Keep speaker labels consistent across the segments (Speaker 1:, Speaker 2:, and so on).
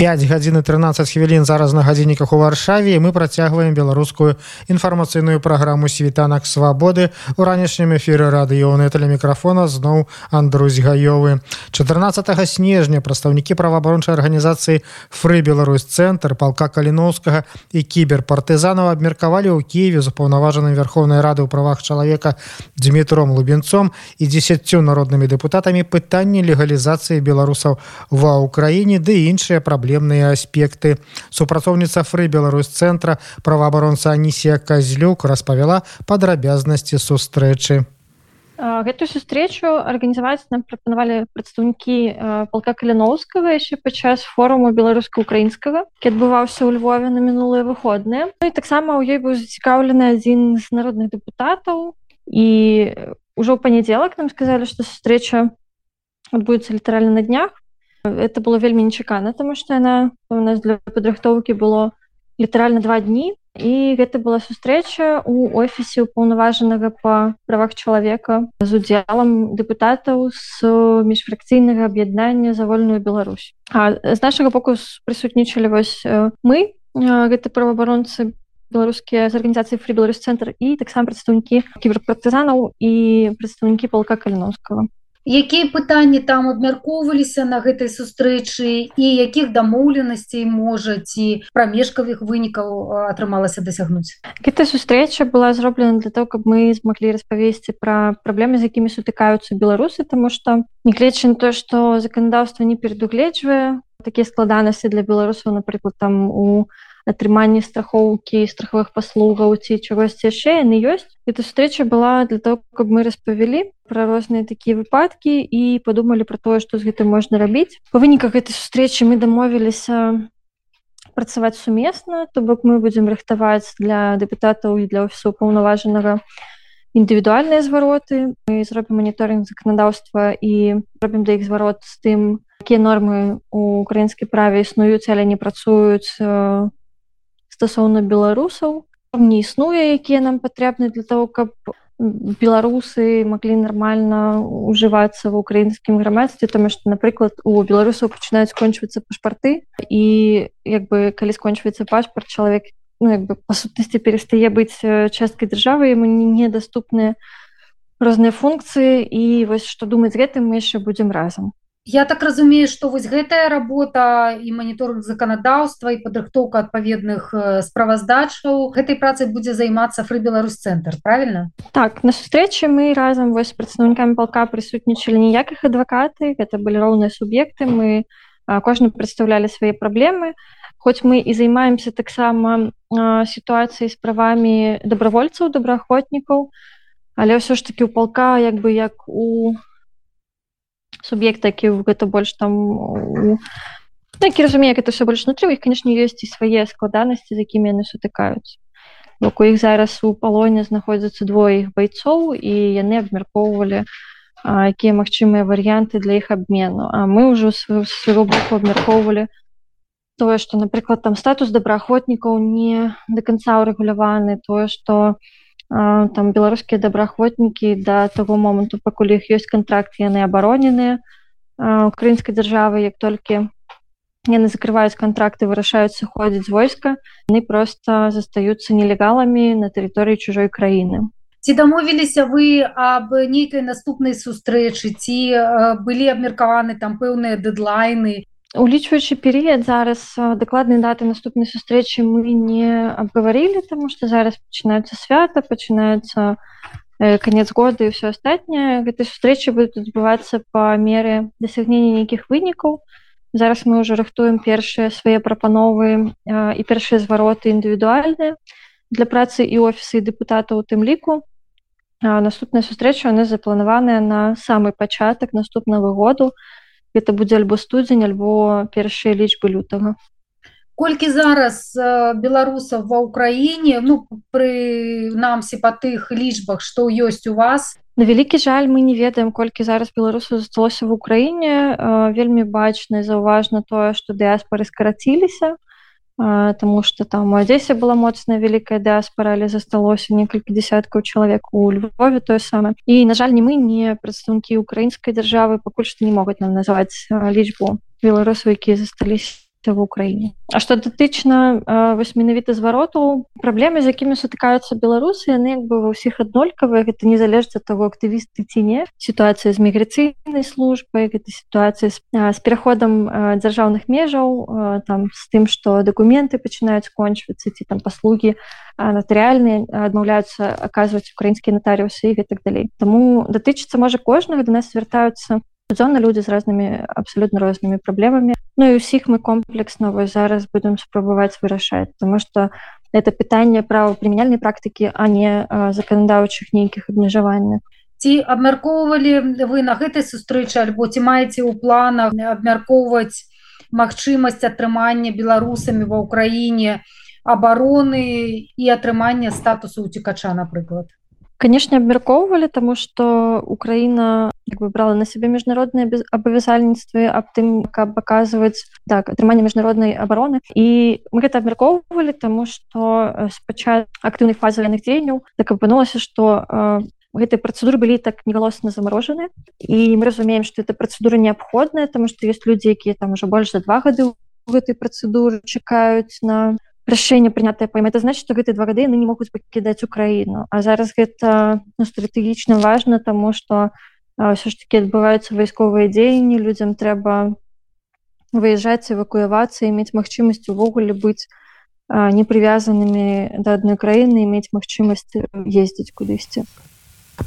Speaker 1: 5 гадзін і 13 хвілін зараз на гадзінніках у варшаве мы працягваем беларускую інфармацыйную праграму світанак свабоды у ранішнім эфіры радыёны тэлемікрафона зноў Андрусь гаёвы. 14 снежня прадстаўнікі праваабарончай арганізацыі фры Беларусь цэнтр палка каліноўскага і кіберпартызанаў абмеркавалі ў Киеве запаўнаважаным верховнай рады ў правах чалавека Дмітром лубенцом і дзесяццю народнымі дэпутатамі пытанні легалізацыі беларусаў ва ўкраіне ды іншыя праблемы праблемныя аспекты. Супрацоўніца фры беларусь цэнтра праваабаронца анісія казлюк распавяла падрабязнасці сустрэчы
Speaker 2: гэтую сустрэчу арганізаваць нам прапанавалі прадстаўнікі палка каляноўскага яшчэ падчас форуму беларуска-украінскага які адбываўся ў Львове на мінулыя выходныя ну, і таксама ў ёй быў зацікаўлены адзін з народных дэпутатаў і ўжо ў панядзелак нам сказалі што сустрэча адбудзецца літаральна на днях это было вельмі нечакана тому что яна у нас для падрыхтоўкі было літаральна два дні і гэта была сустрэча у офісе ўпаўнаважанага па правах чалавека з удзелам дэпутатаў з міжфракцыйнага аб'яднання за вольную Беларусь а з нашага боку прысутнічалі вось мы гэта праваабаронцы беларускія з арганізацыі фрі беларусь цэнтр і таксама прадстаўнікі кіберпартызанаў і прадстаўнікі палка каліновскага
Speaker 3: якія пытанні там абмяркоўваліся на гэтай сустрэчы і якіх дамоўленасцей можа ці прамежкавых вынікаў атрымалася дасягнуць?
Speaker 2: Гэта сустрэча была зроблена для того каб мы змаглі распавесці пра праблемы з якімі сутыкаюцца беларусы тому что нягледзячы на то что заканадаўства не перадугледжвае такія складанасці для беларусаў напрыклад там у атрыманні страхоўкі страховых паслугаў ці чагосьці яшчэ яны ёсць. Эта сустрэча была для того каб мы распавялі пра розныя такія выпадкі і падумалі пра тое што з гэтым можна рабіць. Па выніках гэтай сустрэчы мы дамовіліся працаваць сумесна то бок мы будзем рыхтаваць для дэпутатаў і для офісу паўнаважанага індывідуальныя звароты. Мы зробім моніторинг заканадаўства і робім да іх зварот з тым якія нормы у украінскай праве існуюць але не працуюць стасоўна беларусаў не існуе якія нам патрэбны для того каб беларусы маглі нармальна ужывацца в украінскім грамадстве. Тому что напрыклад у беларусаў пачынаюць скончвацца пашпарты. І як бы калі скончваецца пашпарт чалавек ну, бы па сутнасці перастае быць часткай дзяржавы яму недаступныя розныя функцыі. І вось што думаць гэтым мы яшчэ будзем разам
Speaker 3: Я так разумею что вось гэтая работа і моніторинг заканадаўства і падрыхтоўка адпаведных справаздачаў гэтай працай будзе займацца фры беларусь цэнтр правильно
Speaker 2: так на сустрэчы мы разам вось прадстаўнікамі палка прысутнічалі ніякіх адвакаты гэта былі роўныя суб'екты мы кожны прадстаўлялі свае праблемы. Хоць мы і займаемся таксама сітуацыяй з правамі добравольцаў добраахвотнікаў але ўсё ж таки у палка як бы як у суб'ект які гэта больш там так разумею это все больш нутры іх конечно ёсць і свае складанасці з якімі яны сутыкаюць бок у іх зараз у палоне знаходзяцца двое іх байцоў і яны абмяркоўвалі якія магчымыя варыянты для іх абмену А мы ўжо свайго боку абмяркоўвалі тое што напрыклад там статус добраахвотнікаў не до конца ўрэгуляваны тое што у там беларускія добраахвотнікі да таго моманту пакуль іх ёсць контракт яны абароненыя украінскай дзяржавы як толькі яны закрываюць контракты вырашаюць сыходзіць з войска яны просто застаюцца нелегаламі на тэрыторыі чужой краіны
Speaker 3: ці дамовіліся вы аб нейкай наступнай сустрэчы ці былі абмеркаваны там пэўныя дэдлайны
Speaker 2: улічваючы перыяд зараз дакладнай даты наступнай сустрэчы мы не абгаварылі тому что зараз пачынаюцца свята пачынаюцца конец года і все астатняе. Гэтай сустрэчы будуць адбывацца па меры дасягнення нейкіх вынікаў. Зараз мы ўжо рыхтуем першыя свае прапановы і першыя звароты індывідуальныя для працы і офісы дэпутатаў у тым ліку. Наступная сустрэча яны запланаваныя на самы пачатак наступнага году это будзе альбо студзень альбо першыя лічбы лютага
Speaker 3: колькі зараз беларусаў ва ўкраіне ну пры намсе па тых лічбах што ёсць у вас?
Speaker 2: На вялікі жаль мы не ведаем колькі зараз беларусаў засталося в украіне. Вельмі бачна заўважна тое што дыаспоры скараціліся Таму што там у адзесе была моцная вялікая дыаспара, але засталося некалькі дзясяткаў чалавек у Львове тое самае. І на жаль, не мы не прадстаўнікі украінскай дзяржавы пакуль што не могуць нам называць лічбу беларусаў, якія засталіся в Украіне. А што датычна вось менавіта звароту праблемы з якімі сутыкаюцца беларусы яны як бы ва ўсіх аднолькавыя гэта не залежыць ад таго актывісты ці не. Сітуацыя з міграцыйнай службай гэта сітуацыя з, з пераходам дзяржаўных межаў там з тым што дакументы пачынаюць скончвацца ці там паслугі натарыяльныя адмаўляюцца аказваць украінскія натарыусы і гэтак далей Таму датычыцца можа кожнага да нас звяртаюцца зона людзі з разнымі абсалютна рознымі праблемамі Ну і усіх мы комплексна вось зараз будемм спрабаваць вырашаць тому что это пытанне права прымяняльнай практыкі а не заканадаўчых нейкіх абмежаванняў
Speaker 3: ці абмяркоўвалі вы на гэтай сустрэчы альбо ці маеце ў планах абмяркоўваць магчымасць атрымання беларусамі ва ўкраіне абароны і атрымання статусу уцікача напрыклад?
Speaker 2: Конечно абмяркоўвалі тому что украина як бы брала на себе міжнародныя абавязальніцтвы аб тым каб паказваць так атрыманне міжнароднай обороны. І мы гэта абмяркоўвалі тому что спачат актыўных фазаваных дзеянняў так апынулася что гэтай працэдуры былі так негалосна замарожаны і мы разумеем что это працэдура неабходная тому что есть людзі якія там уже больш за два гады гэтай працэдуры чакаюць на рашэнне прынятае пойм это значит что гэты два гады яны не могуць пакідаць украіну а зараз гэта ну, стратэгічна важно тому что ўсё ж таки адбываюцца вайсковыя дзеянні людзям трэба выязджаць эвакуявацца мець магчымасць увогуле быць не прывязанымі да адной краіны мець магчымасць ездзіць кудысьці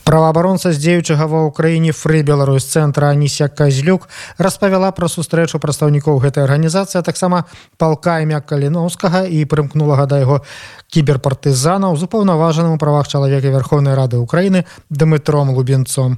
Speaker 1: праваабаронца з дзеючага ва ўкраіне фры беларусь цэнтра анісся казлюк распавяла пра сустрэчу прадстаўнікоў гэтай арганізацыі таксама палка імя каліновскага і прымкнулага да яго кіберпартызанаў з упаўнаважаным у правах чалавека верховнай рады ўкраіны дымытром лубенцом